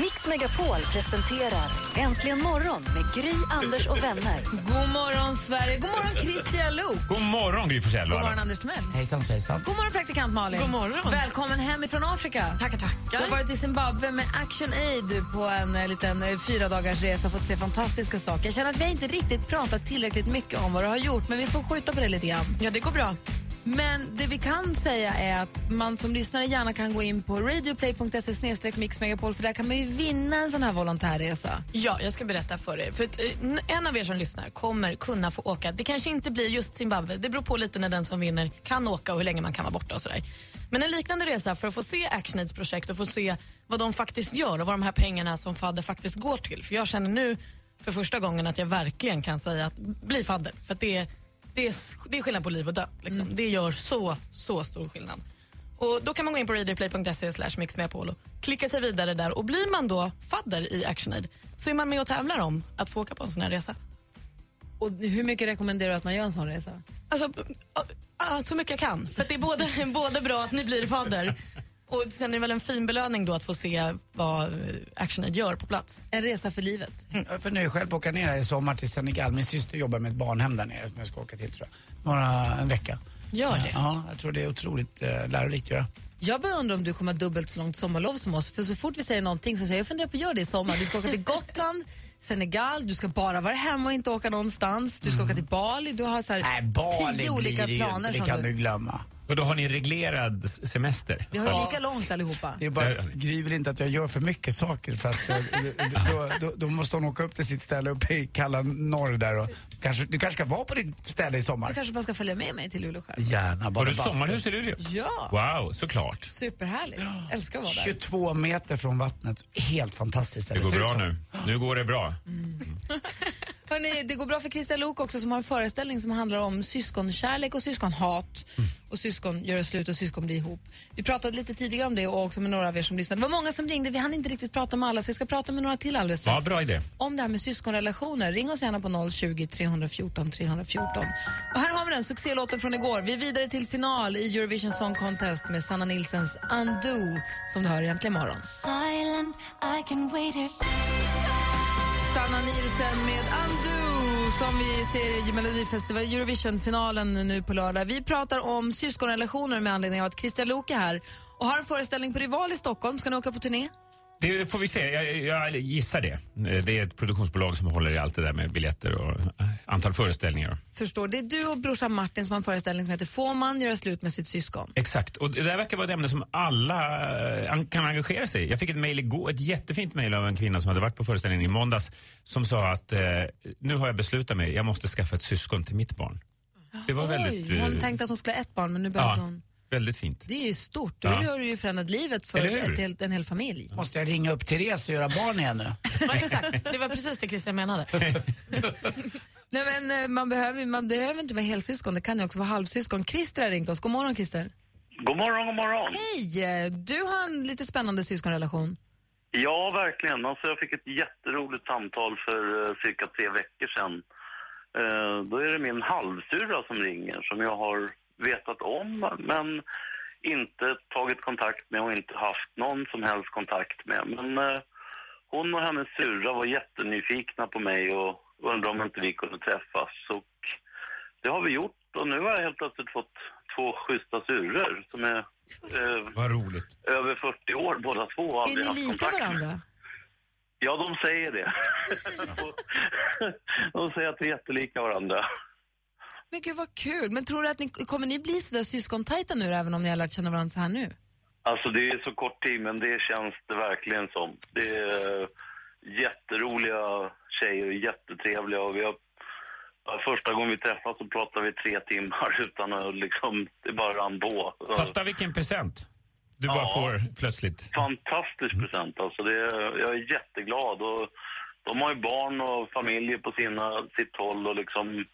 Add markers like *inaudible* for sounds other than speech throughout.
Mix Megapol presenterar Äntligen morgon med Gry, Anders och vänner. God morgon, Sverige. God morgon, Christian Luuk. God morgon, Gry Forssell. God morgon, Anders Timell. Hejsan svejsan. God morgon, praktikant Malin. God morgon. Välkommen hem ifrån Afrika. Tackar, tackar. Du har varit i Zimbabwe med Action Aid på en eh, liten eh, fyra dagars resa och fått se fantastiska saker. Jag känner att vi inte riktigt pratat tillräckligt mycket om vad du har gjort, men vi får skjuta på det lite grann. Ja, det går bra. Men det vi kan säga är att man som lyssnare gärna kan gå in på radioplay.se mixmegapol för där kan man ju vinna en sån här volontärresa. Ja, jag ska berätta för er. För att, eh, en av er som lyssnar kommer kunna få åka. Det kanske inte blir just Zimbabwe. Det beror på lite när den som vinner kan åka och hur länge man kan vara borta och sådär. Men en liknande resa för att få se ActionAids projekt och få se vad de faktiskt gör och vad de här pengarna som fadder faktiskt går till. För jag känner nu för första gången att jag verkligen kan säga att bli fadder. För att det är, det är, det är skillnad på liv och död. Liksom. Det gör så, så stor skillnad. Och Då kan man gå in på radioplay.se och klicka sig vidare där. Och blir man då fadder i ActionAid så är man med och tävlar om att få åka på en sån här resa. Och hur mycket rekommenderar du att man gör en sån resa? Alltså, så mycket jag kan. För det är både, *laughs* både bra att ni blir fadder och sen är det väl en fin belöning då att få se vad eh, ActionAid gör på plats. En resa för livet. Jag funderar själv på att åka ner här i sommar till Senegal. Min syster jobbar med ett barnhem där nere som jag ska åka till tror jag. Några, en vecka. Gör det. Ja, jag tror det är otroligt eh, lärorikt göra. Jag börjar undra om du kommer ha dubbelt så långt sommarlov som oss. För så fort vi säger någonting så säger jag, jag funderar på att göra det i sommar. Du ska åka till Gotland, Senegal, du ska bara vara hemma och inte åka någonstans. Du ska åka till Bali. Du har så här Nej, Bali tio olika blir det ju planer. inte, det kan du glömma. Och då har ni reglerad semester? Vi har ju lika långt allihopa. Det är bara att Gry vill inte att jag gör för mycket saker för att jag, då, då, då måste hon åka upp till sitt ställe uppe i kalla norr där och kanske, du kanske ska vara på ditt ställe i sommar? Du kanske bara ska följa med mig till Luleå själv. Gärna, Har bara du bastu. sommarhus i Luleå? Ja, Wow, såklart. superhärligt. Älskar att vara där. 22 meter från vattnet. Helt fantastiskt. Det går ser ut bra som. nu. Nu går det bra. *laughs* Hörrni, det går bra för Christian Lok också som har en föreställning som handlar om syskonkärlek och syskonhat. Och syskon gör slut och syskon blir ihop. Vi pratade lite tidigare om det och också med några av er som lyssnade. Det var många som ringde, vi hann inte riktigt prata med alla så vi ska prata med några till alldeles strax. Ja, bra idé. Om det här med syskonrelationer. Ring oss gärna på 020 314 314. Och här har vi den, succélåten från igår. Vi är vidare till final i Eurovision Song Contest med Sanna Nilsens Undo som du hör egentligen imorgon. silent, Sanna Nilsen med Undo som vi ser i Melodifestival Eurovision-finalen nu på lördag. Vi pratar om syskonrelationer med anledning av att Kristian Luuk är här och har en föreställning på Rival i Stockholm. Ska ni åka på turné? Det får vi se. Jag, jag gissar det. Det är ett produktionsbolag som håller i allt det där med biljetter och eh, antal föreställningar. Förstår. Det är du och brorsan Martin som har en föreställning som heter Får man göra slut med sitt syskon? Exakt. Och det där verkar vara ett ämne som alla eh, kan engagera sig i. Jag fick ett mejl igår, ett jättefint mejl av en kvinna som hade varit på föreställningen i måndags som sa att eh, nu har jag beslutat mig, jag måste skaffa ett syskon till mitt barn. Det var väldigt... Oj, hon eh, tänkte att hon skulle ha ett barn men nu behövde ja, hon... väldigt fint. Det är ju stort. Då Ja. har du ju förändrat livet för ett helt, en hel familj. Måste jag ringa upp Therese och göra barn igen nu? *laughs* Ja, exakt. Det var precis det Christian menade. *laughs* Nej, men, eh, man, behöver, man behöver inte vara helsyskon, det kan ju också vara halvsyskon. Christer har ringt oss. God morgon Christer. God morgon, god morgon. Hej! Du har en lite spännande syskonrelation. Ja, verkligen. Alltså, jag fick ett jätteroligt samtal för eh, cirka tre veckor sedan. Eh, då är det min halvsyrra som ringer, som jag har vetat om, men inte tagit kontakt med och inte haft någon som helst kontakt med. Men eh, hon och hennes syrra var jättenyfikna på mig och undrade om inte vi kunde träffas. Och det har vi gjort och nu har jag helt plötsligt fått två schyssta syrror som är eh, Vad roligt. över 40 år båda två. Är ni haft lika med. varandra? Ja, de säger det. *laughs* de säger att vi är jättelika varandra. Men gud vad kul. Men tror du att ni, kommer ni bli sådär syskontajta nu även om ni har lärt känna varandra så här nu? Alltså det är så kort tid, men det känns det verkligen som. Det är jätteroliga tjejer, jättetrevliga och vi har Första gången vi träffades så pratade vi tre timmar *laughs* utan att liksom, det bara rann på. Fatta vilken present du bara Ja. får plötsligt. Fantastisk present alltså. Det är, jag är jätteglad och de har ju barn och familjer på sina, sitt håll och liksom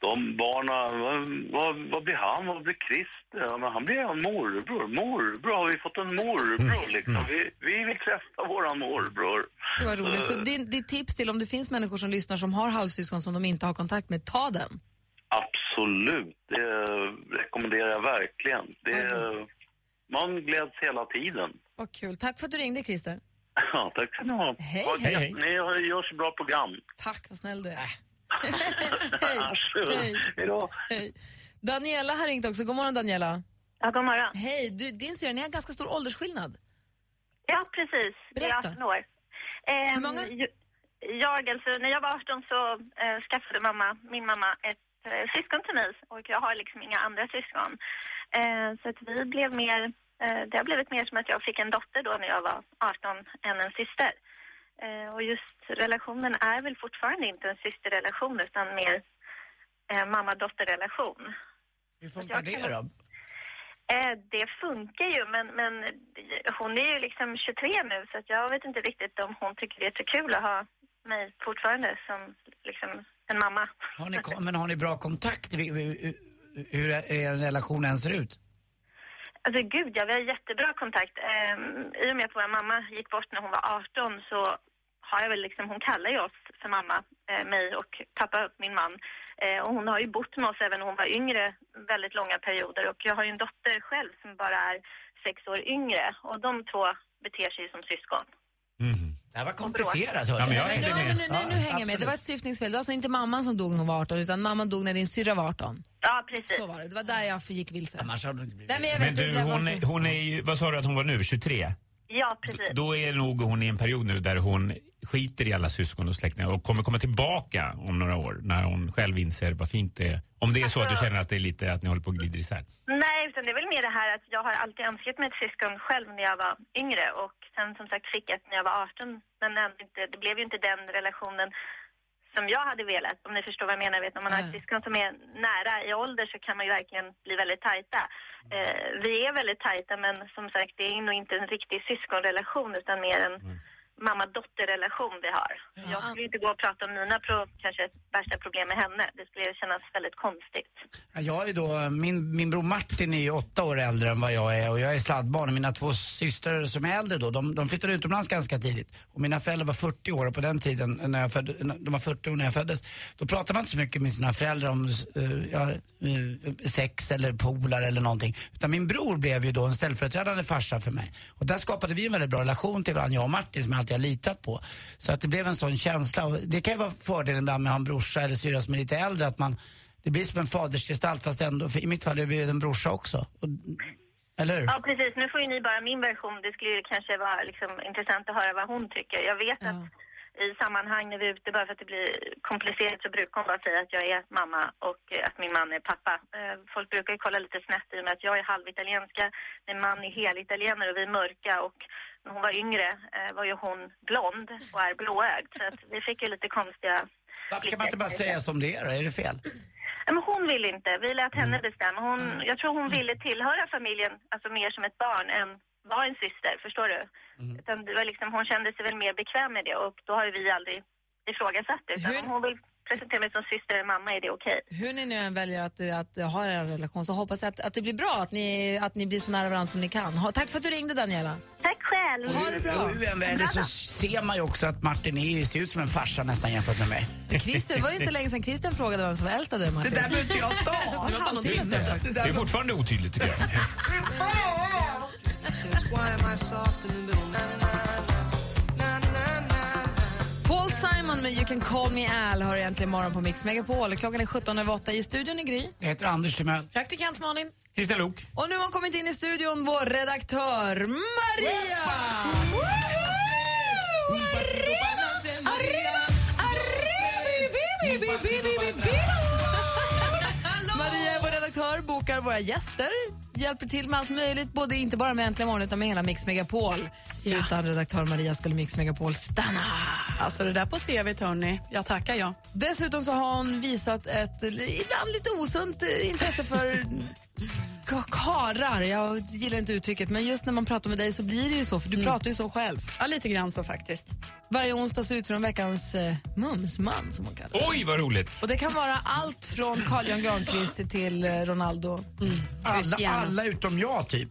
de barnen, vad, vad, blir han? Vad blir Christer? Ja, men han blir en morbror. Morbror, har vi fått en morbror liksom? Vi, vi vill träffa våran morbror. Det var roligt. Så din, ditt tips till om det finns människor som lyssnar som har halvsyskon som de inte har kontakt med, ta den. Absolut, det rekommenderar jag verkligen. Det, man gläds hela tiden. Vad kul. Tack för att du ringde Christer. *laughs* Ja, tack ska ni ha. Hej, hej. Ni gör så bra program. Tack, vad snäll du är. Hej. Hej. Daniela har ringt också. God morgon, Daniela. Ja, god morgon. Hej, du, din syrra, ni har ganska stor åldersskillnad. Ja, precis. Det är Berätta. 18 år. Ehm, Hur många? Jag, alltså, när jag var 18 så eh, skaffade mamma, min mamma ett eh, syskon till mig och jag har liksom inga andra syskon. Eh, så att vi blev mer, eh, det har blivit mer som att jag fick en dotter då när jag var 18 än en syster. Eh, och just relationen är väl fortfarande inte en systerrelation utan mer mamma-dotter-relation. Hur funkar det då? Eh, det funkar ju, men, men hon är ju liksom 23 nu så jag vet inte riktigt om hon tycker det är så kul att ha mig fortfarande som liksom en mamma. Har ni, men har ni bra kontakt? Hur, er relation än ser ut? Alltså gud, ja, vi har jättebra kontakt. Eh, I och med att vår mamma gick bort när hon var 18 så har jag väl liksom, hon kallar ju oss för mamma, eh, mig och pappa, min man. Eh, och hon har ju bott med oss även när hon var yngre väldigt långa perioder och jag har ju en dotter själv som bara är sex år yngre och de två beter sig som syskon. Det här var komplicerat. Ja, men jag Nu, hängde nu, med. nu, nu, nu hänger jag med. Det var ett syftningsfel. Det var alltså inte mamman som dog när hon var 18 utan mamman dog när din syrra var 18. Ja, precis. Så var det. Det var där jag gick vilse. Annars hade det inte blivit. Nej, men jag Men du, hon är, hon är ju, vad sa du att hon var nu, 23? Ja, precis. Då är nog hon i en period nu där hon skiter i alla syskon och släktingar och kommer komma tillbaka om några år när hon själv inser vad fint det är. Om det är så att du känner att det är lite att ni håller på att glida isär. Nej, utan det är väl mer det här att jag har alltid önskat mig ett syskon själv när jag var yngre och sen som sagt fick ett när jag var 18. Men inte, det blev ju inte den relationen som jag hade velat, om ni förstår vad jag menar. Vet, om man har ett syskon som är nära i ålder så kan man ju verkligen bli väldigt tajta. Eh, vi är väldigt tajta men som sagt det är nog inte en riktig syskonrelation utan mer en mamma-dotter-relation vi har. Jag skulle inte gå och prata om mina pro, kanske värsta problem med henne. Det skulle kännas väldigt konstigt. Ja, Jag är då, min, min bror Martin är ju åtta år äldre än vad jag är och jag är sladdbarn och mina två systrar som är äldre då, de, de flyttade utomlands ganska tidigt. Och mina föräldrar var 40 år och på den tiden, när jag födde, de var 40 år när jag föddes, då pratade man inte så mycket med sina föräldrar om eh, ja, eh, sex eller polar eller någonting. Utan min bror blev ju då en ställföreträdande farsa för mig. Och där skapade vi en väldigt bra relation till varandra, jag och Martin, som jag har litat på. Så att det blev en sån känsla och det kan ju vara fördelen ibland med att ha en brorsa eller syrra som är lite äldre, att man det blir som en fadersgestalt fast ändå, för i mitt fall är det en brorsa också. Och, eller hur? Ja, precis. Nu får ju ni bara min version. Det skulle ju kanske vara liksom, intressant att höra vad hon tycker. Jag vet att i sammanhang när vi är ute, bara för att det blir komplicerat, så brukar hon bara säga att jag är mamma och eh, att min man är pappa. Eh, Folk brukar ju kolla lite snett i och med att jag är halvitalienska, min man är helitalienare och vi är mörka och när hon var yngre eh, var ju hon blond och är blåögd. Så att vi fick ju lite konstiga Varför kan man inte bara säga som det är? Är det fel? Men hon ville inte. Vi lät henne Mm. bestämma. Hon, jag tror hon ville tillhöra familjen alltså mer som ett barn än vara en syster, förstår du? Mm. Utan det var liksom, hon kände sig väl mer bekväm med det och då har vi aldrig ifrågasatt det. Utan Hur- om hon vill presentera mig som syster eller mamma är det okej. Hur ni nu än väljer att, att ha er relation så hoppas jag att, att det blir bra, att ni, att ni blir så nära varandra som ni kan. Ha, tack för att du ringde Daniela. Tack själv! Ha det bra. Hur än väljer så ser man ju också att Martin är, ser ut som en farsa nästan jämfört med mig. Christer, det var ju inte länge sedan Christian frågade vem som var äldst av dig och Det Martin. där behöver inte jag ta! *laughs* Det var är, det är fortfarande otydligt tycker jag. *laughs* Paul Simon med You can call me Al har egentligen morgon på Mix Megapol. Klockan är 17.08 i studion i Gry. Jag heter Anders Timell. Praktikant Malin. Christian Lok. Och nu har kommit in i studion vår redaktör Maria! Maria är vår redaktör, bokar våra gäster, hjälper till med allt möjligt, både inte bara med Äntligen morgon utan med hela Mix Megapol. Utan redaktör Maria skulle Mix Megapol stanna. Alltså det där på CVt hörni, jag tackar jag. Dessutom så har hon visat ett ibland lite osunt eh, intresse för ka- karar. Jag gillar inte uttrycket, men just när man pratar med dig så blir det ju så, för du pratar ju så själv. Ja, lite grann så faktiskt. Varje onsdag så utser hon veckans eh, mumsman, som hon kallar det. Oj, vad roligt. Och det kan vara allt från Carl Jan Granqvist till eh, Ronaldo. Alla, Cristiano. Alla utom jag typ.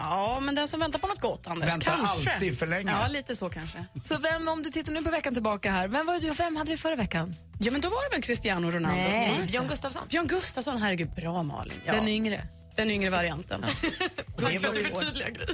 Ja, men den som väntar på något gott, Anders. Väntar kanske. alltid för länge. Ja, lite så kanske. Så vem, om du tittar nu på veckan tillbaka här, vem, var det, du- vem hade vi förra veckan? Ja, men då var det väl Cristiano Ronaldo? Nej. Björn Gustafsson. Björn Gustafsson, herregud, bra Malin. Ja. Den yngre. Den yngre varianten. *laughs* Tack för att du förtydligar Gry.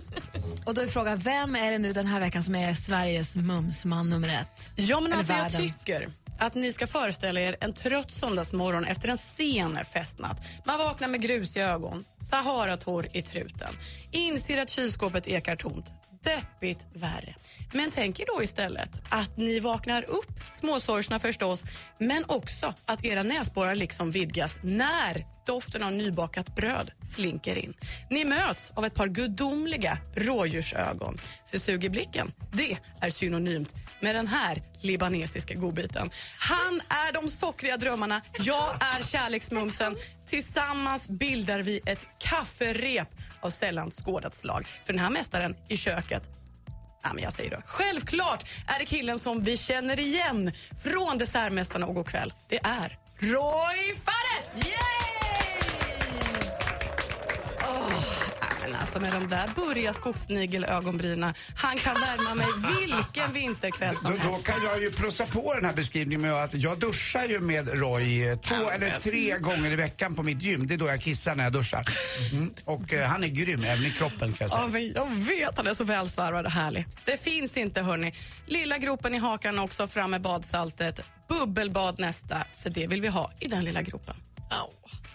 Och då är frågan, vem är det nu den här veckan som är Sveriges mumsman nummer ett? Ja, men Eller alltså, jag världens. tycker att ni ska föreställa er en trött söndagsmorgon efter en sen festnatt. Man vaknar med grus i ögon, Saharatorr i truten, inser att kylskåpet ekar tomt. Deppigt värre. Men tänk er då istället att ni vaknar upp, småsorgsna förstås, men också att era näsborrar liksom vidgas när doften av nybakat bröd slinker in. Ni möts av ett par gudomliga rådjursögon. För sug i blicken, det är synonymt med den här libanesiska godbiten. Han är de sockriga drömmarna, jag är kärleksmumsen. Tillsammans bildar vi ett kafferep av sällan skådat slag. För den här mästaren i köket Ja, men jag säger då. Självklart är det killen som vi känner igen från Dessertmästarna och God kväll. Det är Roy Fares! Yay! Men alltså med de där burriga skogssnigelögonbrynen. Han kan värma mig vilken vinterkväll Då, som då helst. kan jag ju plussa på den här beskrivningen med att jag duschar ju med Roy eh, två eller tre gånger i veckan på mitt gym. Det är då jag kissar när jag duschar. Mm. Och eh, han är grym även i kroppen kan jag säga. Ja, men jag vet, han är så välsvarvad och härlig. Det finns inte, hörni. Lilla gropen i hakan också, fram med badsaltet. Bubbelbad nästa, för det vill vi ha i den lilla gropen.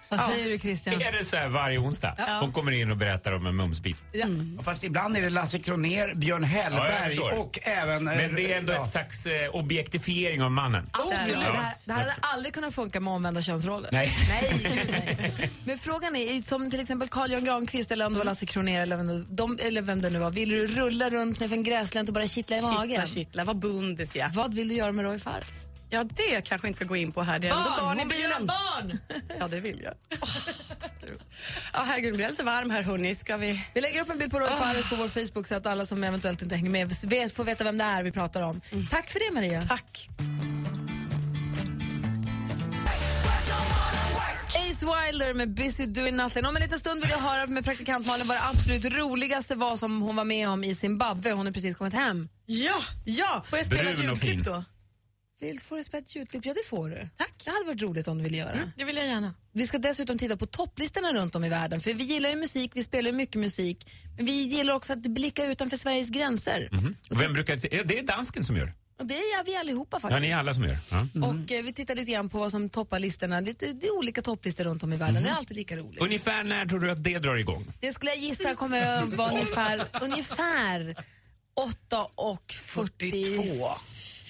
Vad säger du Christian? Är det så här varje onsdag? Hon kommer in och berättar om en mumsbit. Mm. Fast ibland är det Lasse Kroner, Björn Ja, Hellberg förstår. och även... eh, Men det är ändå ja. ett slags eh, objektifiering av mannen. Absolut. Ja. Det här, det här hade aldrig kunnat funka med omvända könsroller. Nej. Nej, *laughs* nej. Men frågan är, som till exempel Carl Jan Granqvist eller om det var Lasse Kronér eller, vem det- de, eller vem det nu var. Vill du rulla runt nerför en gräslänt och bara kittla i magen? Kittla, kittla, vad bundis ja. Vad vill du göra med Roy Fares? Ja, det kanske inte ska gå in på här. Det är Barn, barn i bilen. barn! Ja, det vill jag. Åh, Ja, herregud, nu blir lite varm här hörni. Ska vi... Vi lägger upp en bild på Roy Fares på vår Facebook så att alla som eventuellt inte hänger med vet- får veta vem det är vi pratar om. Tack för det Maria. Tack. Ace Wilder med Busy Doing Nothing. Om en liten stund vill jag höra med praktikant Malin vad det absolut roligaste var som hon var med om i Zimbabwe. Hon har precis kommit hem. Ja! Ja! Får jag spela ett Brun fin. ljudklipp då? Vill, får du spela ett ljudklipp? Ja, det får du. Tack. Det hade varit roligt om du ville göra. Det vill jag gärna. Vi ska dessutom titta på topplistorna runt om i världen. För Vi gillar ju musik, vi spelar mycket musik. Men vi gillar också att blicka utanför Sveriges gränser. Och Vem brukar, ja, det är dansken som gör. Och det är vi allihopa Ja, faktiskt. ni är alla som gör. Ja. Och eh, vi tittar lite grann på vad som toppar listorna. Lite, det är olika topplistor runt om i världen. Det är alltid lika roligt. Ungefär när tror du att det drar igång? Det skulle jag gissa kommer att vara ungefär, *laughs* ungefär 8 och 42.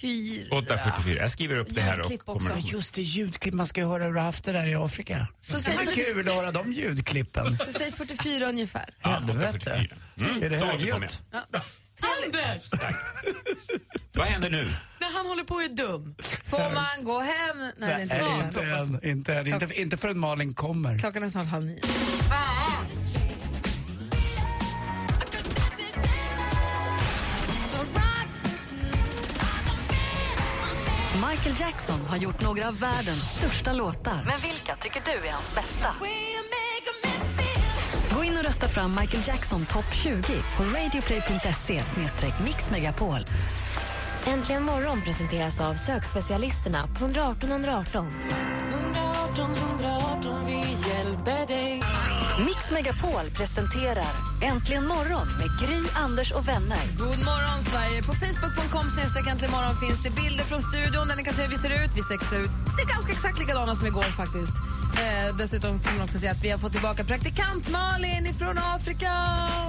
8.44. Jag skriver upp det här och Ljudklipp också. kommer Ja, just det, ljudklipp. Man ska ju höra hur du har haft det där i Afrika. Så det säg, var kul att höra de ljudklippen. *laughs* så säg 44 ungefär. Ja, Helvete. 8.44. Mm, Är det då återkommer högljutt? jag. Anders! Vad händer nu? När han håller på och är dum. Får man gå hem? Nej, det är inte Nej, inte än. Inte, än. Inte, inte förrän Malin kommer. Klockan är snart halv nio. Michael Jackson har gjort några av världens största låtar. Men vilka tycker du är hans bästa? Gå in och rösta fram Michael Jackson topp 20 på radioplay.se mixmegapol. Äntligen morgon presenteras av sökspecialisterna på 118 118. 118 118, vi hjälper dig. Mix Megapol presenterar Äntligen morgon med Gry, Anders och vänner. God morgon, Sverige. På facebook.com äntligen morgon finns det bilder från studion där ni kan se hur vi ser ut. Vi ser ut det är ganska exakt likadana som igår faktiskt. Eh, dessutom kan man också se att vi har fått tillbaka praktikant Malin ifrån Afrika.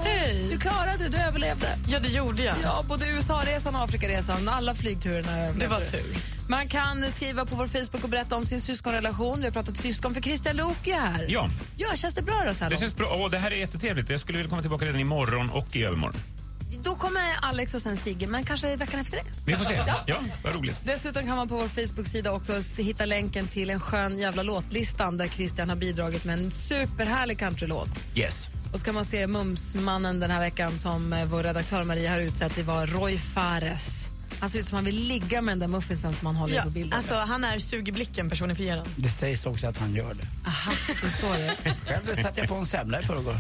Hej! Du klarade det, du överlevde. Ja, det gjorde jag. Ja, både USA-resan och Afrikaresan. Alla flygturerna Det var tur. Man kan skriva på vår Facebook och berätta om sin syskonrelation. Vi har pratat syskon för Christian Luuk är här. Ja, Ja, känns det bra då så här det långt? känns bra. Åh, det här är jättetrevligt. Jag skulle vilja komma tillbaka redan imorgon och i övermorgon. Då kommer Alex och sen Sigge, men kanske veckan efter det. Vi får se. Ja. Ja, vad roligt. Dessutom kan man på vår Facebook-sida också hitta länken till en skön jävla låtlistan där Christian har bidragit med en superhärlig countrylåt. Yes. Och så kan man se Mumsmannen den här veckan som eh, vår redaktör Maria har utsett. Det var Roy Fares. Han ser ut som han vill ligga med den där muffinsen som han håller Ja, på bilden. alltså, han är sug i blicken personifierad. Det sägs också att han gör det. Aha, det är så det är. *laughs* Själv satte jag på en semla i förrgår. *laughs*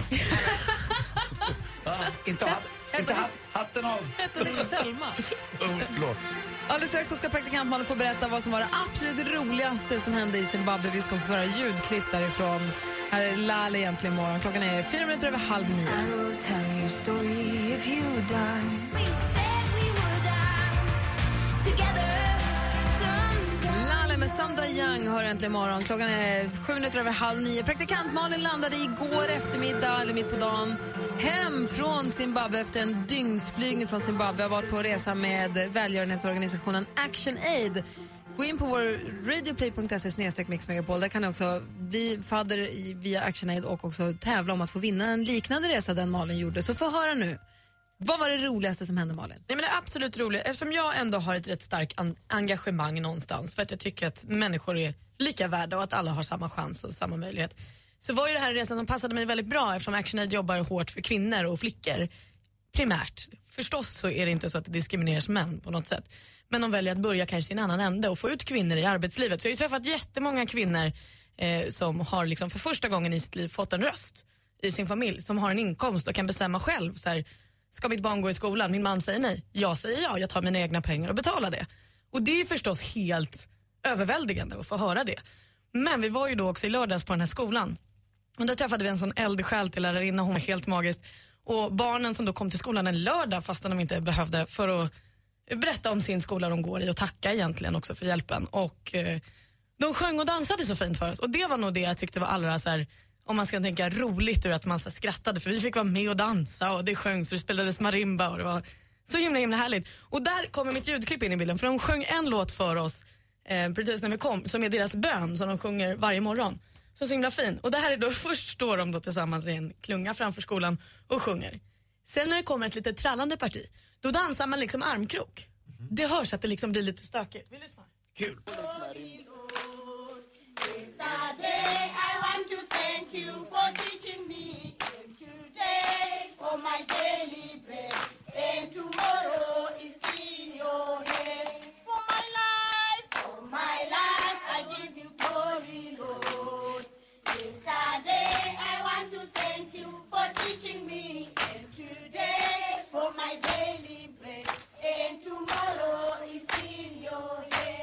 inte hat, inte hat, hatten av. Hette lite Selma. *laughs* Oh, förlåt. Alldeles strax så ska praktikantmannen få berätta vad som var det absolut roligaste som hände i Zimbabwe. Vi ska också få höra ljudklipp därifrån. Här är Lale egentligen imorgon. Klockan är fyra minuter över halv nio. Med Samda Young hör äntligen morgon. Klockan är sju minuter över halv nio. Praktikant Malin landade igår eftermiddag, eller mitt på dagen, hem från Zimbabwe efter en dygnsflygning från Zimbabwe. Jag har varit på resa med välgörenhetsorganisationen Action Aid. Gå in på vår radioplay.se mixmegapol. Där kan ni också bli fadder via Action Aid och också tävla om att få vinna en liknande resa den Malin gjorde. Så få höra nu. Vad var det roligaste som hände Malin? Nej, men det är absolut roligt eftersom jag ändå har ett rätt starkt engagemang någonstans för att jag tycker att människor är lika värda och att alla har samma chans och samma möjlighet. Så var ju det här en resa som passade mig väldigt bra eftersom ActionAid jobbar hårt för kvinnor och flickor primärt. Förstås så är det inte så att det diskrimineras män på något sätt. Men de väljer att börja kanske i en annan ände och få ut kvinnor i arbetslivet. Så jag har ju träffat jättemånga kvinnor eh, som har liksom för första gången i sitt liv fått en röst i sin familj, som har en inkomst och kan bestämma själv. Så här, Ska mitt barn gå i skolan? Min man säger nej. Jag säger ja, jag tar mina egna pengar och betalar det. Och det är förstås helt överväldigande att få höra det. Men vi var ju då också i lördags på den här skolan. Och då träffade vi en sån eldsjäl till lärarinna, hon var helt magisk. Och barnen som då kom till skolan en lördag fastän de inte behövde för att berätta om sin skola de går i och tacka egentligen också för hjälpen. Och eh, de sjöng och dansade så fint för oss och det var nog det jag tyckte var allra så här, om man ska tänka roligt ur att man så skrattade för vi fick vara med och dansa och det sjöngs och det spelades marimba och det var så himla himla härligt. Och där kommer mitt ljudklipp in i bilden för de sjöng en låt för oss eh, precis när vi kom som är deras bön som de sjunger varje morgon. Så så himla fin. Och det här är då, *laughs* först står de då tillsammans i en klunga framför skolan och sjunger. Sen när det kommer ett lite trallande parti, då dansar man liksom armkrok. Det hörs att det liksom blir lite stökigt. Vi lyssnar. Kul. For teaching me. And today, for my daily bread. And tomorrow is in your hands.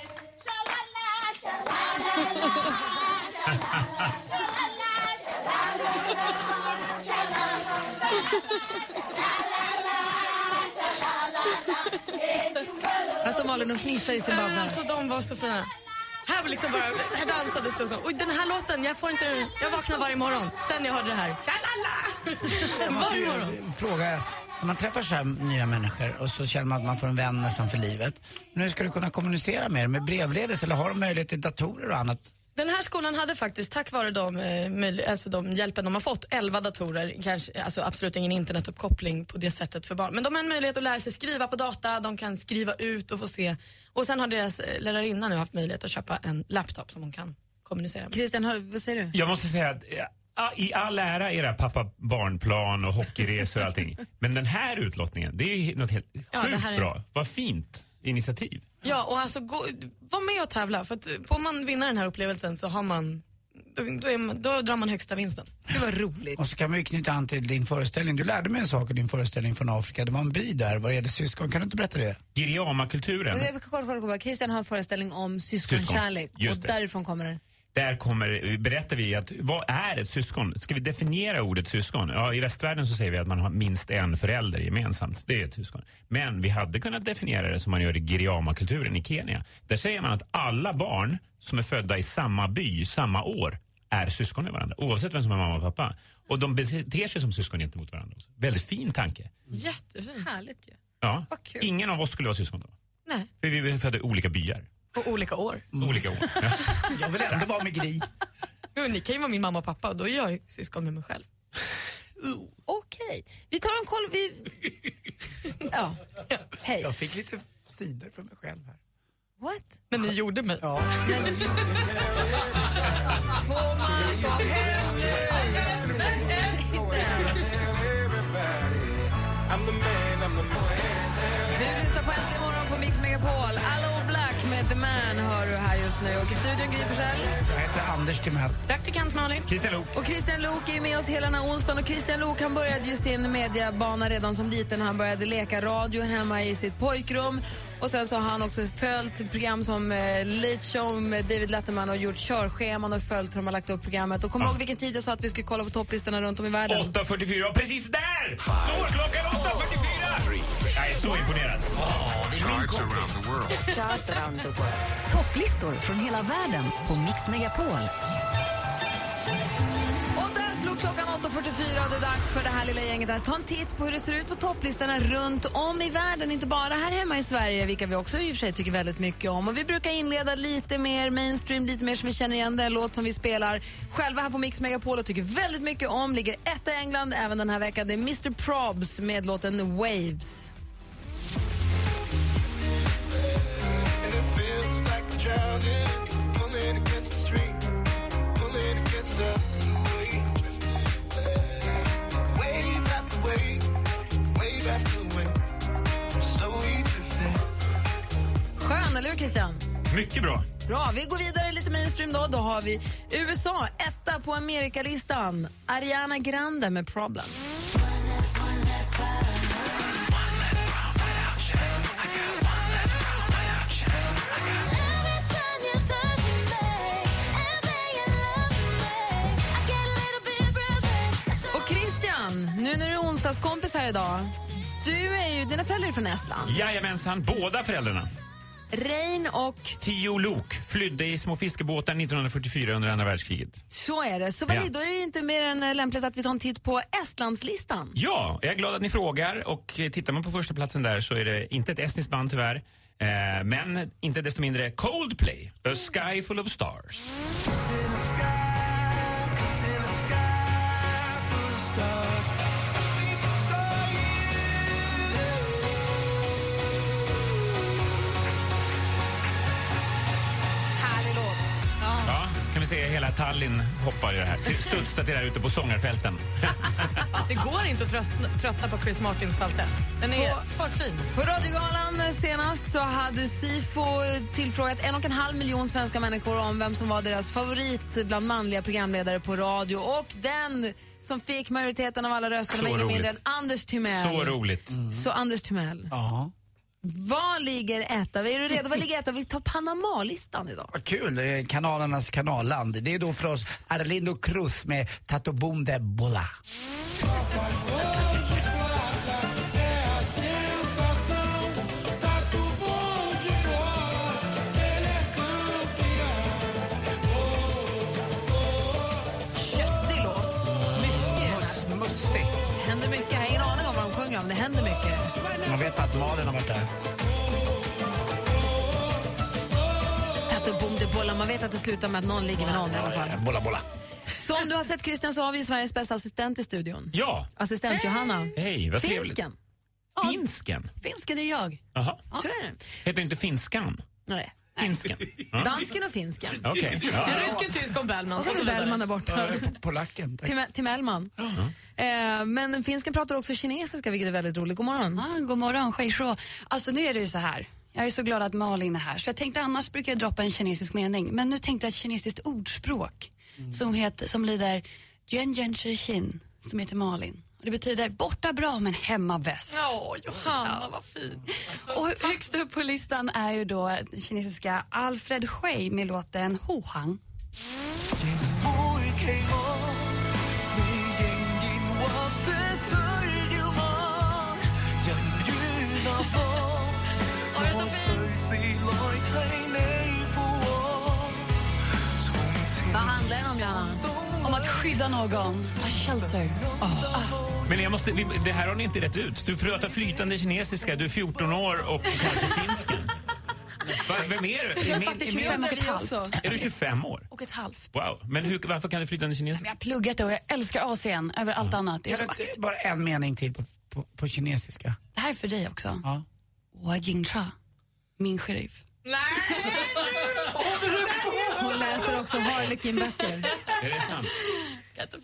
Här står Malin och fnissar i Zimbabwe. Alltså de var så fina. Här liksom bara, här dansades det och så. Och den här låten, jag får inte, jag vaknar varje morgon sen jag hörde det här. Varje morgon. Fråga, man träffar så här nya människor och så känner man att man får en vän nästan för livet. Men hur ska du kunna kommunicera med dem? Med brevledes eller har de möjlighet till datorer och annat? Den här skolan hade faktiskt, tack vare de, eh, alltså de hjälpen de har fått, 11 datorer, kanske, alltså absolut ingen internetuppkoppling på det sättet för barn. Men de har en möjlighet att lära sig skriva på data, de kan skriva ut och få se. Och sen har deras eh, lärarinna nu haft möjlighet att köpa en laptop som hon kan kommunicera med. Christian, har- vad säger du? Jag måste säga att eh, i all ära era pappa-barnplan och hockeyresor och allting. *laughs* Men den här utlottningen, det är något helt Ja, sjukt är- bra. Vad fint initiativ. Ja, och alltså gå, var med och tävla. För att får man vinna den här upplevelsen så har man, då, då, är man, då drar man högsta vinsten. Det var roligt. Och så kan man ju knyta an till din föreställning. Du lärde mig en sak i din föreställning från Afrika. Det var en by där vad det gäller syskon. Kan du inte berätta det? Giriama-kulturen. Kolla. Christian har en föreställning om syskonkärlek Syskon, och därifrån kommer det. Där kommer, berättar vi att vad är ett syskon? Ska vi definiera ordet syskon? Ja, I västvärlden så säger vi att man har minst en förälder gemensamt. Det är ett syskon. Men vi hade kunnat definiera det som man gör i Giriama-kulturen i Kenya. Där säger man att alla barn som är födda i samma by samma år är syskon med varandra, oavsett vem som är mamma och pappa. Och de beter sig som syskon gentemot varandra. Också. Väldigt fin tanke. Jättefint. Härligt ju. Ja. Ingen av oss skulle vara syskon då. Nej. För vi är födda i olika byar. På olika år. Olika år. Ja. *laughs* Jag vill ändå vara med Gry. Jo, ni kan ju vara min mamma och pappa och då är jag ju syskon med mig själv. Okej. Vi tar en koll. Vi... *laughs* Ja. Hej. Jag fick lite sidor för mig själv här. What? Men ni gjorde mig. Ja. Får man gå hem nu? Du lyssnar på Äntligen morgon på Mix Megapol. Allo The Man hör du här just nu. Och i studion Gry Forssell. Jag heter Anders Timell. Praktikant Malin. Christian Lok. Och Christian Lok är med oss hela den här onsdagen. Och Christian Lok han började ju sin mediebana redan som liten. Han började leka radio hemma i sitt pojkrum. Och sen så har han också följt program som eh, Late Show med David Letterman och gjort körscheman och följt hur de har lagt upp programmet. Och kom ihåg vilken tid jag sa att vi skulle kolla på topplistorna runt om i världen? 8.44 och precis där slår klockan 8.44! Jag är så imponerad. Around the world. Topplistor från hela världen på Mix Megapol. Och där slog klockan 8.44 och det är dags för det här lilla gänget att ta en titt på hur det ser ut på topplistorna runt om i världen, inte bara här hemma i Sverige, vilka vi också i och för sig tycker väldigt mycket om. Och vi brukar inleda lite mer mainstream, lite mer som vi känner igen den låt som vi spelar själva här på Mix Megapol och tycker väldigt mycket om. Ligger etta i England även den här veckan. Det är Mr Probs med låten Waves. Eller hur Christian? Mycket bra. Bra, vi går vidare lite mainstream då. Då har vi USA, etta på Amerikalistan. Ariana Grande med Problem. Och Christian, nu när du är onsdagskompis här idag. Du är ju, dina föräldrar är från Estland. Jajamensan, båda föräldrarna. Rein och Tio lok flydde i små fiskebåtar 1944 under andra världskriget. så är det. Så vad Ja. då är det inte mer än eh, lämpligt att vi tar en titt på Estlandslistan. Ja, jag är glad att ni frågar och eh, tittar man på första platsen där så är det inte ett estniskt band tyvärr. Eh, men inte desto mindre Coldplay, A Sky Full of Stars. Härlig se hela Tallinn hoppar i det här. Studsar till där ute på sångarfälten. *laughs* Det går inte att tröst- tröttna på Chris Martins falsett. Den är för fin. På Radiogalan senast så hade Sifo tillfrågat en och en halv miljon svenska människor om vem som var deras favorit bland manliga programledare på radio. Och den som fick majoriteten av alla röster var ingen mindre än Anders Timell. Så roligt. Så Anders Timell, Ja. Vad ligger etta? Är du redo? Vad ligger etta? Vi tar Panama-listan idag. Vad kul, det är kanalernas kanalland. Det är då för oss Arlindo Cruz med Tato Boom de Bola. Köttig låt. Mycket. Mustig. händer mycket. Jag har ingen aning om vad de sjunger om. Det händer mycket. Man vet att Malin har varit där. De bolla. Man vet att det slutar med att någon ligger med någon i alla fall. Bola, bola. Som du har sett Christian så har vi Sveriges bästa assistent i studion. Ja, Assistent Johanna. hej, vad trevligt. Finsken. Finsken? Finsken är jag. Så är det. Heter inte finskan? Nej. Finsken? Ja. *laughs* Dansken och finsken. *laughs* Okej. Ja. En rysk, en tysk och en Bellman. Och så har vi. Bellman där borta. Polacken. tack. Tim, TimEllman. Eh, men finsken pratar också kinesiska vilket är väldigt roligt. God morgon. Ah, god morgon, Shishro. Alltså nu är det ju så här. Jag är så glad att Malin är här. Så jag tänkte annars brukar jag droppa en kinesisk mening. Men nu tänkte jag ett kinesiskt ordspråk som, heter, som lyder Juan Jen Shi Xin, som heter Malin. Det betyder borta bra men hemma bäst. Åh, Johanna, vad fin. Och högst upp på listan är ju då den kinesiska Alfred Shui med låten Ho Hang. Vad handlar den om Johanna? Att skydda någon. A shelter. Men jag måste, det här har ni inte rätt ut. Du pratar flytande kinesiska, du är 14 år och kanske finsken. Va, vem är du? Jag är faktiskt 25 och ett halvt. Är du 25 år? Och ett halvt. Wow. Men hur, varför kan du flytande kinesiska? Jag har pluggat det och jag älskar Asien över allt annat. Det är så Kan vackert. du- Bara en mening till på, på, på kinesiska. Det här är för dig också. Ja. Wa Jingcha, min sheriff. Läser också Harlequin-böcker. *laughs* Är det sant?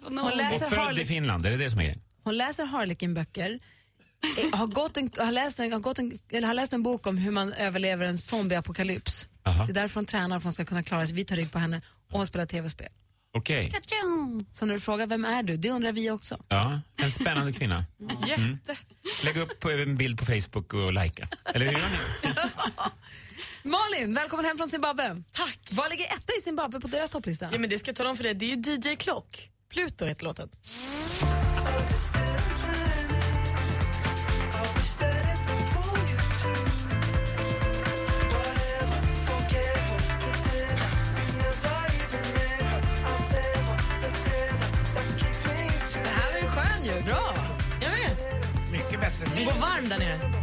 Hon Och läser, född i Harle- Finland, är det det som är grejen? hon läser Harlequin-böcker. eh, har, gått en, har, läst en, har, gått en, eller har läst en bok om hur man överlever en zombieapokalyps. Aha. Det är därför hon tränar för att hon ska kunna klara sig. Vi tar rygg på henne och hon spelar tv-spel. Okej. Så när du frågar vem är du, det undrar vi också. Ja, en spännande kvinna. *laughs* Jätte. Lägg upp en bild på Facebook och likea. Eller hur gör ni? *laughs* Malin, välkommen hem från Zimbabwe. Tack. Vad ligger etta i Zimbabwe på deras topplista? Ja, men det ska jag tala om för dig. Det är ju DJ Klock. Pluto heter låten. Det här var ju skön ju. Bra. Jag vet. Mycket bättre. Den går varm där nere.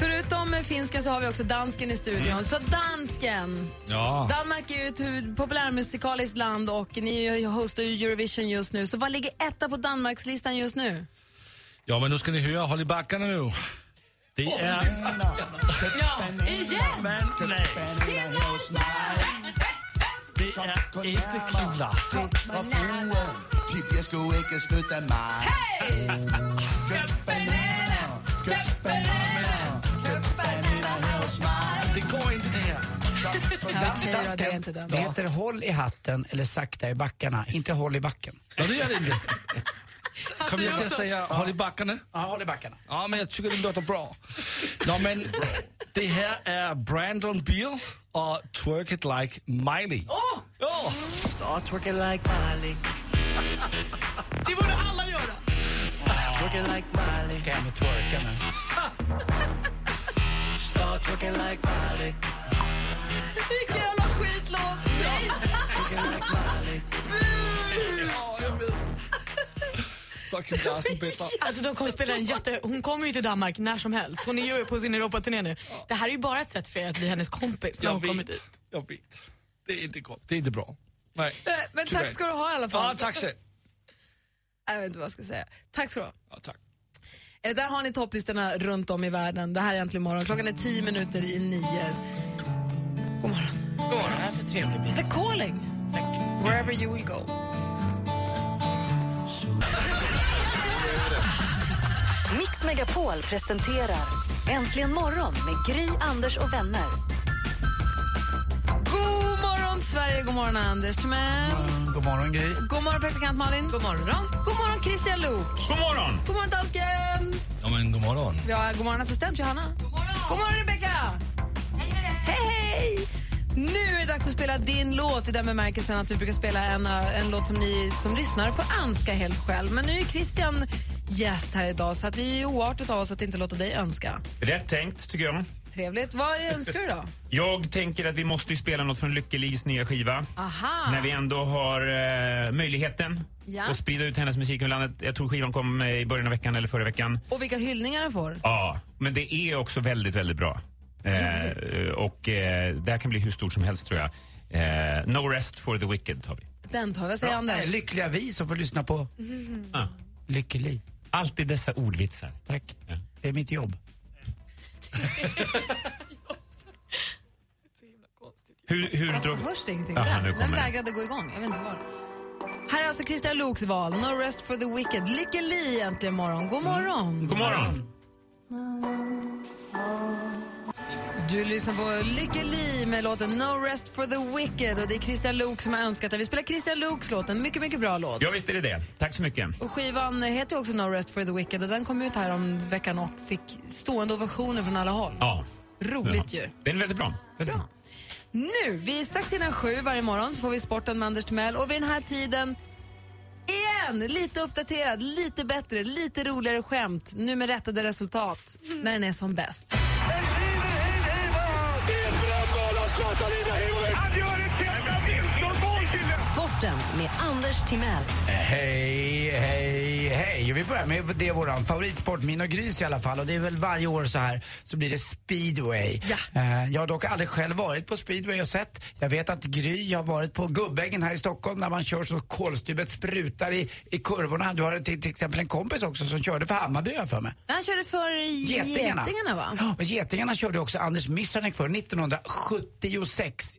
Förutom finsken så har vi också dansken i studion. Så dansken! Ja. Danmark är ju ett populärmusikaliskt land och ni hostar ju Eurovision just nu. Så vad ligger etta på Danmarkslistan just nu? ja, men nu ska ni höra. Håll i backarna nu. Det är... Ja, igen! Men nej. Det är inte Kim sgu ikke snydt af mig. Det okej då, det är Dansken, inte den. det heter håll i hatten eller sakta i backarna, inte håll i backen. Ja, det gör det inte. *laughs* Kommer jag till att säga håll i backarna? Ja, håll i backarna. Ja, men jag tycker det låter bra. Nå, men det här är Brandon Beal och Twerk It Like Miley. Åh! Ja. Start twerking like Miley. *laughs* Det borde alla göra. Twerking like Miley. Ska hem och twerka nu. *laughs* Start twerking like Miley. Vilken jävla skitlåt! Alltså, de kommer spela en jätte... Hon kommer ju till Danmark när som helst. Hon är ju på sin Europaturné nu. Det här är ju bara ett sätt för er att bli hennes kompis när Jag hon kommer vet. dit. Jag vet. Det är inte gott. Det är inte bra. Nej. Eh, Men tack ska du ha i alla fall. Ja, tack så. Jag vet inte vad jag ska säga. Tack ska du ha. Ja, tack. Där har ni topplistorna runt om i världen. Det här är Äntligen morgon. Klockan är tio minuter i nio. God morgon. God morgon. Det här är för trevlig bit. The calling. Wherever you will go. Mix Megapol presenterar Äntligen morgon med Gry, Anders och vänner. God morgon Sverige, god morgon Anders Timell. Mm, God morgon Gry. God morgon praktikant Malin. God morgon. God morgon Christian Luuk. God morgon! God morgon dansken. Ja, men god morgon. Har god morgon assistent Johanna. God morgon. God morgon Rebecca. Hej. Nu är det dags att spela din låt i den bemärkelsen att vi brukar spela en, eh, en låt som ni som lyssnar får önska helt själv. Men nu är Christian gäst här idag så att det är oartigt av oss att inte låta dig önska. Rätt tänkt, tycker jag. Trevligt. Vad önskar du då? *laughs* Jag tänker att vi måste spela något från Lykke Lis nya skiva. Aha. När vi ändå har eh, möjligheten Ja. att sprida ut hennes musik över landet. Jag tror skivan kom eh, i början av veckan eller förra veckan. Och vilka hyllningar den får. Ja, men det är också väldigt, väldigt bra. Eh, och eh, det här kan bli hur stort som helst tror jag. Eh, no rest for the wicked har vi. Den tar vi. Vad säger Anders? Lyckliga vi som får lyssna på Ja. Lyckeli. Alltid dessa ordvitsar. Tack. Det är mitt jobb. Hur, hur drog... Hörs det ingenting? Där. nu Den kommer vägrade gå igång. Jag vet inte var. Här är alltså Christian Luuks val. No rest for the wicked. Lykke Li äntligen morgon. God morgon. God morgon. Du lyssnar på Lykke Li med låten No rest for the wicked. Och det är Christian Luuk som har önskat det. Vi spelar Christian Luuks låt. En mycket, mycket bra låt. Ja, visst är det det. Tack så mycket. Och skivan heter också No rest for the wicked. Och den kom ut här om veckan och fick stående ovationer från alla håll. Ja. Roligt Ja. ju. Den är väldigt bra. Väldigt bra. Nu, vi är strax innan sju varje morgon så får vi sporten med Anders Timell och vid den här tiden igen, lite uppdaterad, lite bättre, lite roligare skämt, nu med rättade resultat när den är som bäst. Med Anders Timell. Hej, hej, hej. Vi börjar med det är våran favoritsport, min och Grys i alla fall. Och det är väl varje år så här så blir det speedway. Ja. Eh, jag har dock aldrig själv varit på speedway och sett. Jag vet att Gry har varit på Gubbängen här i Stockholm när man kör så kolstyvet sprutar i, i kurvorna. Du har till, till exempel en kompis också som körde för Hammarby jag för mig. Han körde för Getingarna. Getingarna va? Och Getingarna körde också Anders Missanek för 1976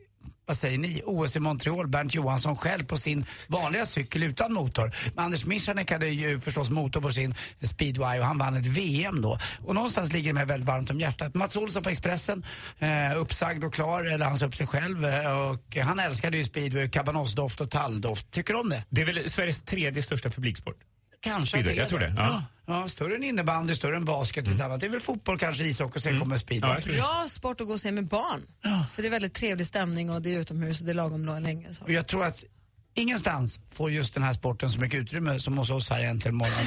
vad säger ni? OS i Montreal, Bernt Johansson själv på sin vanliga cykel utan motor. Men Anders Michanek hade ju förstås motor på sin speedway och han vann ett VM då. Och någonstans ligger det mig väldigt varmt om hjärtat. Mats Olsson på Expressen, eh, uppsagd och klar, eller han sa upp sig själv. Eh, och han älskade ju speedway, kabanossdoft och talldoft. Tycker du om det? Det är väl Sveriges tredje största publiksport? Kanske Speedway, det jag tror det. Ja. Ja. Ja, större än innebandy, större än basket och lite annat. Det är väl fotboll, kanske ishockey och sen kommer speedway. Bra sport att gå och se med barn. För det är väldigt trevlig stämning och det är utomhus och det är lagom länge. Så. Och jag tror att ingenstans får just den här sporten så mycket utrymme som hos oss här i Äntligen morgon.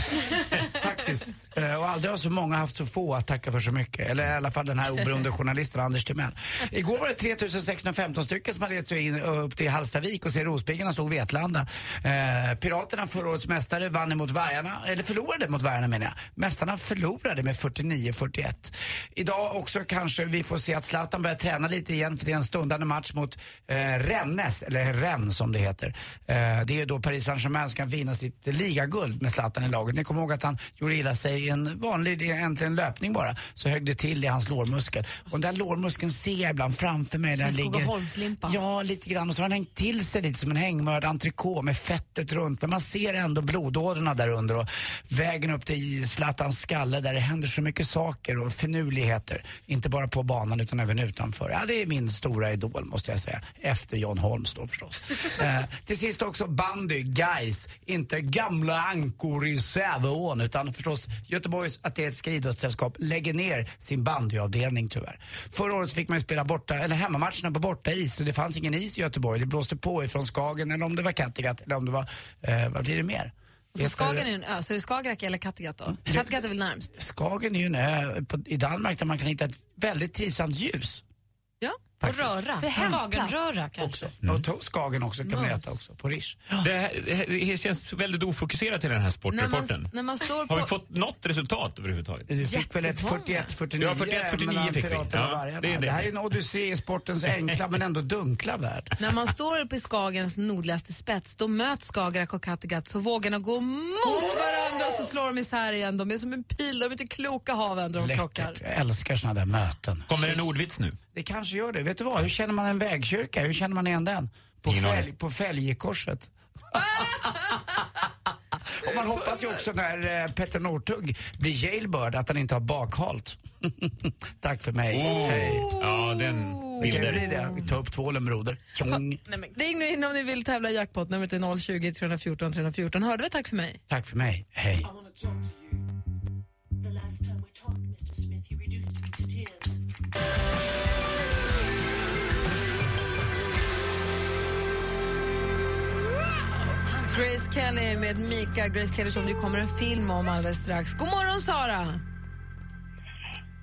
*laughs* Faktiskt. Eh, Och aldrig har så många haft så få att tacka för så mycket. Eller i alla fall den här oberoende journalisten Anders Timell. Igår var det 3615 stycken som hade gett sig in upp till Hallstavik och se Rospiggarna slog Vetlanda. Eh, Piraterna, förra årets mästare, vann emot Vargarna, eller förlorade mot Vargarna menar jag. Mästarna förlorade med 49-41. Idag också kanske vi får se att Zlatan börjar träna lite igen för det är en stundande match mot eh, Rennes, eller Rennes som det heter. Eh, det är ju då Paris Saint-Germain som kan vinna sitt ligaguld med Zlatan i laget. Ni kommer ihåg att han gjorde illa sig i en vanlig, egentligen löpning bara, så högg det till i hans lårmuskel. Och den där lårmuskeln ser jag ibland framför mig. Som en. Skogaholmslimpa. Ja, lite grann. Och så har den hängt till sig lite som en hängmörd entrecote med fettet runt. Men man ser ändå blodådrorna där under och vägen upp till Zlatans skalle där det händer så mycket saker och finurligheter. Inte bara på banan utan även utanför. Ja, det är min stora idol måste jag säga. Efter John Holmes då förstås. *laughs* eh, sist också bandy, guys. Inte gamla ankor i Säveån utan förstås Göteborgs Atletiska idrottssällskap lägger ner sin bandyavdelning tyvärr. Förra året fick man ju spela borta, eller hemmamatcherna på borta is och det fanns ingen is i Göteborg. Det blåste på ifrån Skagen eller om det var Kattegatt eller om det var, eh, vad blir det mer? Så Skagen är en ö, så är det Skagerrak eller Kattegatt då? Kattegatt är väl närmst? Skagen är ju en ö på, i Danmark där man kan hitta ett väldigt trivsamt ljus. Faktiskt. röra. För hemskt Skagenröra kanske. Också. Och to- Skagen också kan man äta också, på Rish. Det, här, det känns väldigt ofokuserat i den här När sportrapporten. man, när man står på... Har vi fått något resultat överhuvudtaget? Du fick väl ett Jättemånga. 41-49 Ja, 41-49 mellan fick vi. Och Ja, det är det. det här är en odyssé i sportens enkla men ändå dunkla värld. När man står uppe i Skagens nordligaste spets, då möts Skagerrak och Kattegatt så vågorna går mot varandra och så slår de isär igen. De är som en pil, de är inte kloka haven när de krockar. Läckert. Jag älskar såna där möten. Kommer en ordvits nu? Det kanske gör det. Vet du vad? Hur känner man en vägkyrka? Hur känner man igen den? På, fälg, på fälgkorset. *laughs* och man hoppas ju också när eh, Petter Northug blir jailbird att han inte har bakhalt. *laughs* Tack för mig. Hej. Ja, den bilden. det. Ta upp tvålen broder. Tjong. Ring nu in om ni vill tävla i jackpot. Numret är 020 314 314. Hörde vi tack för mig? Tack för mig. Hej. Grace Kelly med Mika. Grace Kelly som det kommer en film om alldeles strax. God morgon Sara!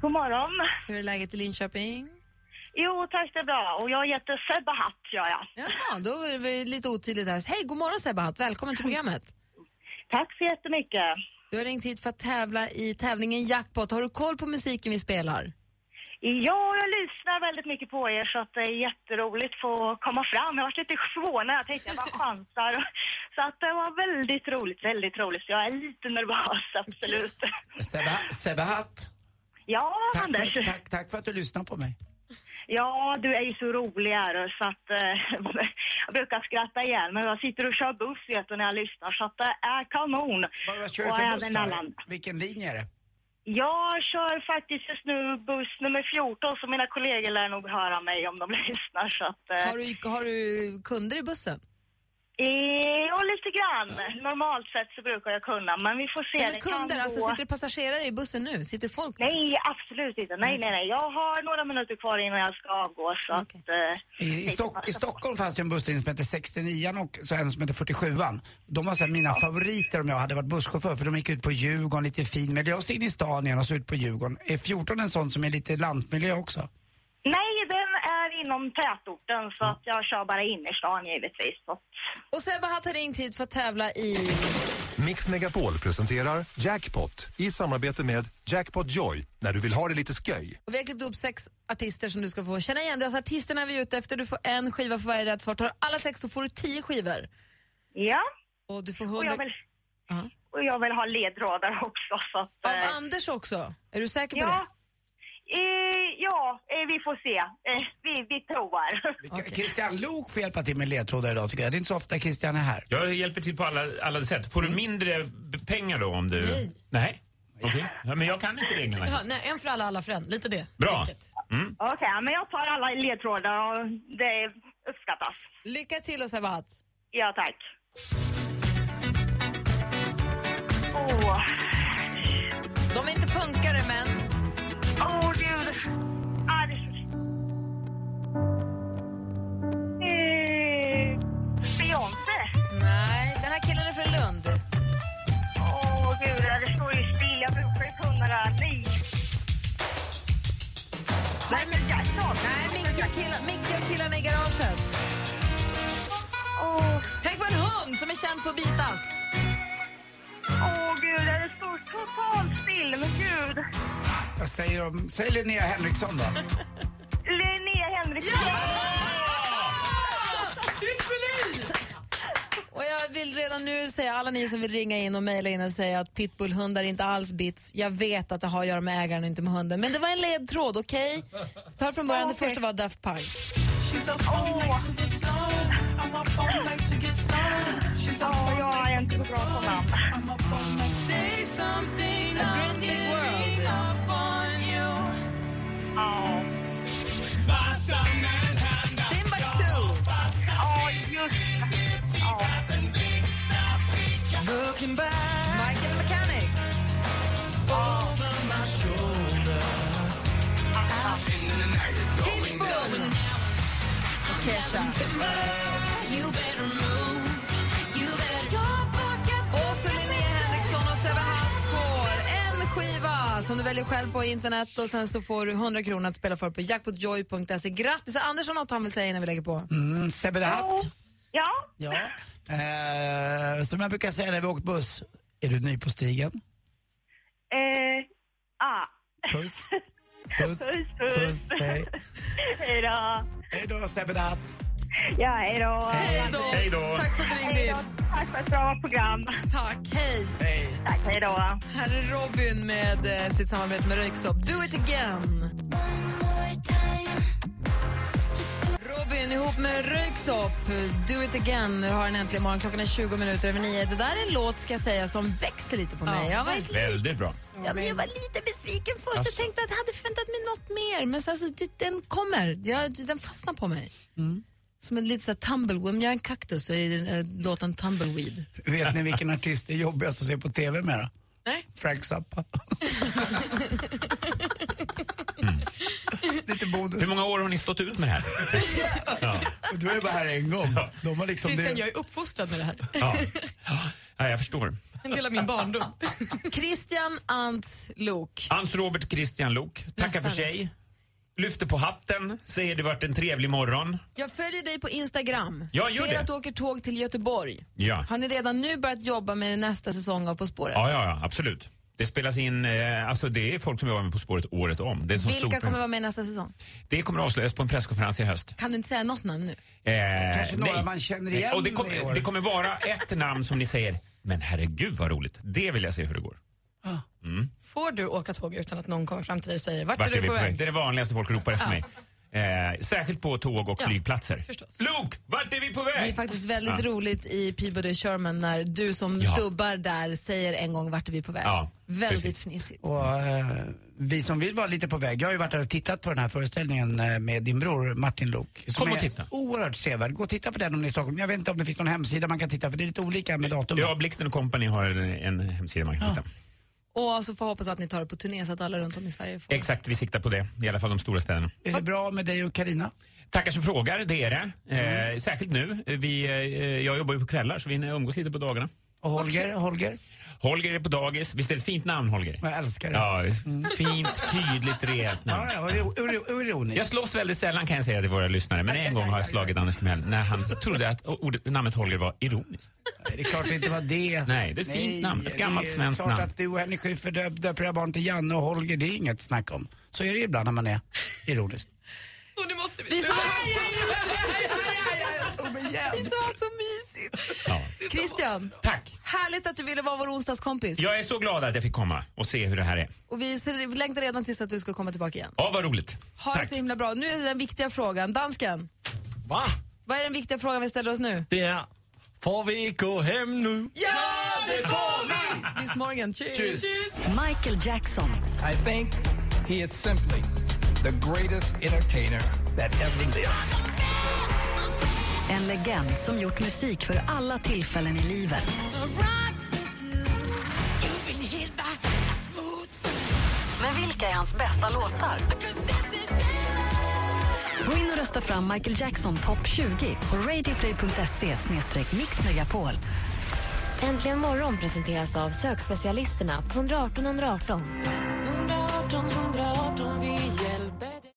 God morgon. Hur är läget i Linköping? Jo, tack det är bra. Och jag heter Sebbe Hatt, gör jag. Jaha, då är det lite otydligt här. Hej, god morgon Sebbe Välkommen till programmet. Tack så jättemycket. Du har ringt hit för att tävla i tävlingen Jackpot. Har du koll på musiken vi spelar? Ja, jag lyssnar väldigt mycket på er så att det är jätteroligt att få komma fram. Jag var lite förvånad. Jag tänkte jag bara chansar. Så att det var väldigt roligt, väldigt roligt. Så jag är lite nervös, absolut. Hatt. Ja, Tack Anders. för, tack, tack för att du lyssnar på mig. Ja, du är ju så rolig är du, så att eh, *laughs* jag brukar skratta igen. Men jag sitter och kör buss vet du, när jag lyssnar så att det är kanon. Vad, kör du för buss även alla. Vilken linje är det? Jag kör faktiskt just nu buss nummer 14 så mina kollegor lär nog höra mig om de *laughs* lyssnar. Så att, eh, Har du, har du kunder i bussen? Eh, ja, lite grann. Normalt sett så brukar jag kunna, men vi får se. Nej, Det men kunder, kan alltså gå- sitter det passagerare i bussen nu? Sitter folk där? Nej, absolut inte. Nej, nej, nej. Jag har några minuter kvar innan jag ska avgå så att... Eh, I, i, Stock, I Stockholm fanns det en busslinje som hette 69 och så en som hette 47an. De var så här mina favoriter om jag hade varit busschaufför för de gick ut på Djurgården, lite fin miljö och så in i stan igen och så ut på Djurgården. Är 14 en sån som är lite lantmiljö också? nej, den inom tätorten så att jag kör bara innerstan givetvis. Så. Och Sebbe har ringt hit för att tävla i... Mix Megapol presenterar Jackpot i samarbete med Jackpot Joy när du vill ha det lite sköj. Och vi har klippt upp sex artister som du ska få känna igen. Det är alltså artisterna vi är ute efter. Du får en skiva för varje rätt svar. Tar du alla sex då får du tio skivor. Ja. Och du får Och hundra... jag vill, Ja. och jag vill ha ledtrådar också. Så att, Av eh, Anders också? Är du säker på ja. det? Eh, ja, eh, vi får se. Eh, vi vi, provar. *laughs* Christian Lok får hjälpa till med ledtrådar idag tycker jag. Det är inte så ofta Christian är här. Jag hjälper till på alla, alla sätt. Får du mindre b- pengar då om du... Nej. Nej? Okej. Ja, men jag kan inte reglerna. Nej, en för alla, alla för en. Lite det. Bra. Mm. Okej, men jag tar alla ledtrådar och det uppskattas. Lycka till Sabat. Ja, tack. Åh, De är inte punkare, men... åh gud. Ah, det är så... Eh, Beyoncé. Nej, den här killen är från Lund. Åh gud, det står ju still. Jag brukar ju kunna det här. Nej. Nej, men, nej Micke och killar- Micke och killarna i garaget. Tänk på en hund som är känd för att bitas. Gud, det står totalt still. Men gud. Vad säger de? Säg Linnea Henriksson då. Linnea Henriksson. Och jag vill redan nu säga, alla ni som vill ringa in och mejla in och säga att pitbullhundar inte alls bits. Jag vet att det har att göra med ägaren, inte med hunden. Men det var en ledtråd, okej? Ta från början, det första var Daft Punk. She's up all oh. night to the sun. I'm up all night to get. She's up all night to. I'm up all night. Say something. A great big world. Up on. Oh. You. Oh. oh Looking back. Kesha. Och så Linnea Henriksson och Sebbe Hatt får en skiva som du väljer själv på internet och sen så får du 100 kronor att spela för på jackpotjoy.se. Grattis! Anders har något han vill säga innan vi lägger på. Mm, Sebbe the Hatt. Ja. Ja. Eh, som jag brukar säga när vi åkt buss, är du ny på stigen? Eh, ah. Puss. *laughs* Puss. Puss, puss. Puss. Hej. Hej då. Hej då Sebbe the Hatt. Ja, hej då. Hej då. Tack för att du ringde Hej in. Tack för ett bra program. Tack, hej. Hej. Tack, hej då. Här är Robin med eh, sitt samarbete med Röyksopp. Do it again! Robin ihop med Röyksopp, Do it again. Nu har den äntligen morgon. Klockan är 20 minuter över nio. Det där är en låt, ska jag säga, som växer lite på mig. jag, var lite, Väldigt bra. ja, men jag var lite besviken först. Alltså. Jag tänkte att jag hade förväntat mig något mer. Men sen så, det- den kommer. Jag, den fastnar på mig. Som en lite så här tumbleweed. Om jag är en kaktus så är den, äh, låten Tumbleweed. Vet ni vilken artist är jobbigast att se på TV med då? Nej. Frank Zappa. *laughs* *laughs* Hur många år har ni stått ut med det här? *laughs* Ja. Du är bara här en gång. De har liksom Christian, det. jag är uppfostrad med det här. Ja. ja, jag förstår. En del av min barndom. *laughs* Christian Ants Lok. Hans Robert Christian Lok tackar för sig. Lyfter på hatten, säger det varit en trevlig morgon. Jag följer dig på Instagram. Ja, gör Ser det. att du åker tåg till Göteborg. Ja. Har ni redan nu börjat jobba med nästa säsong av På spåret? Ja, ja, ja, absolut. Det spelas in, eh, alltså det är folk som jobbar med På spåret året om. Det, är så Vilka kommer vara med nästa säsong? det kommer att avslöjas på en presskonferens i höst. Kan du inte säga något namn nu? Eh, Kanske några nej. man känner igen Och det, år. det kommer vara ett namn som ni säger, men herregud vad roligt. Det vill jag se hur det går. Mm. Får du åka tåg utan att någon kommer fram till dig och säger vart, Vart är du på väg? Det är det vanligaste folk ropar efter Ja. mig. Eh, särskilt på tåg och Ja, flygplatser. förstås. Luke, vart är vi på Det är väg? faktiskt väldigt Ja. roligt i Peabody Sherman när du som Ja. dubbar där säger en gång vart är vi på väg. Ja, väldigt precis. fnissigt. Och eh, vi som vill vara lite på väg, jag har ju varit där och tittat på den här föreställningen eh, med din bror Martin Lok. Som Kom och är titta. oerhört sevärd. Gå och titta på den om ni är i Stockholm. Jag vet inte om det finns någon hemsida man kan titta för det är lite olika med datum. Ja, Blixten Company har en hemsida man kan hitta. Och så får jag hoppas att ni tar det på turné så att alla runt om i Sverige får. Exakt, vi siktar på det. I alla fall de stora städerna. Är det bra med dig och Karina? Tackar som frågar, det är det. Mm. Eh, särskilt nu. Vi, eh, jag jobbar ju på kvällar så vi umgås lite på dagarna. Och Holger? Holger? Holger är på dagis. Visst är det ett fint namn, Holger? Jag älskar det. Ja, fint, tydligt, rejält namn. Ja, ja, ironiskt. Jag slåss väldigt sällan kan jag säga till våra lyssnare, men en gång har jag slagit Anders Timell när han trodde att ordet, namnet Holger var ironiskt. Det är klart det inte var det. Nej, det är ett fint namn. Ett gammalt det är svenskt klart namn. att du och Henrik Schyffert döp- döper era barn till Janne och Holger, det är inget snack om. Så är det ibland när man är ironisk. Och nu måste vi Vi sa sluta. *laughs* Vi sa allt så mysigt. Christian, Tack. härligt att du ville vara vår onsdagskompis. Jag är så glad att jag fick komma och se hur det här är. Och vi ser, vi längtar redan tills att du ska komma tillbaka igen. Ja, vad roligt. Ha det Tack. så himla bra. Nu är det den viktiga frågan. Dansken, Va? vad är den viktiga frågan vi ställer oss nu? Det är, får vi gå hem nu? Ja, det får vi! Bis morgon. Cheers. Michael Jackson. I think he is simply the greatest entertainer that ever lived. En legend som gjort musik för alla tillfällen i livet. Men vilka är hans bästa låtar? Gå in och rösta fram Michael Jackson topp 20 på radioplay.se mixmegapol. Äntligen morgon presenteras av sökspecialisterna på 118 118.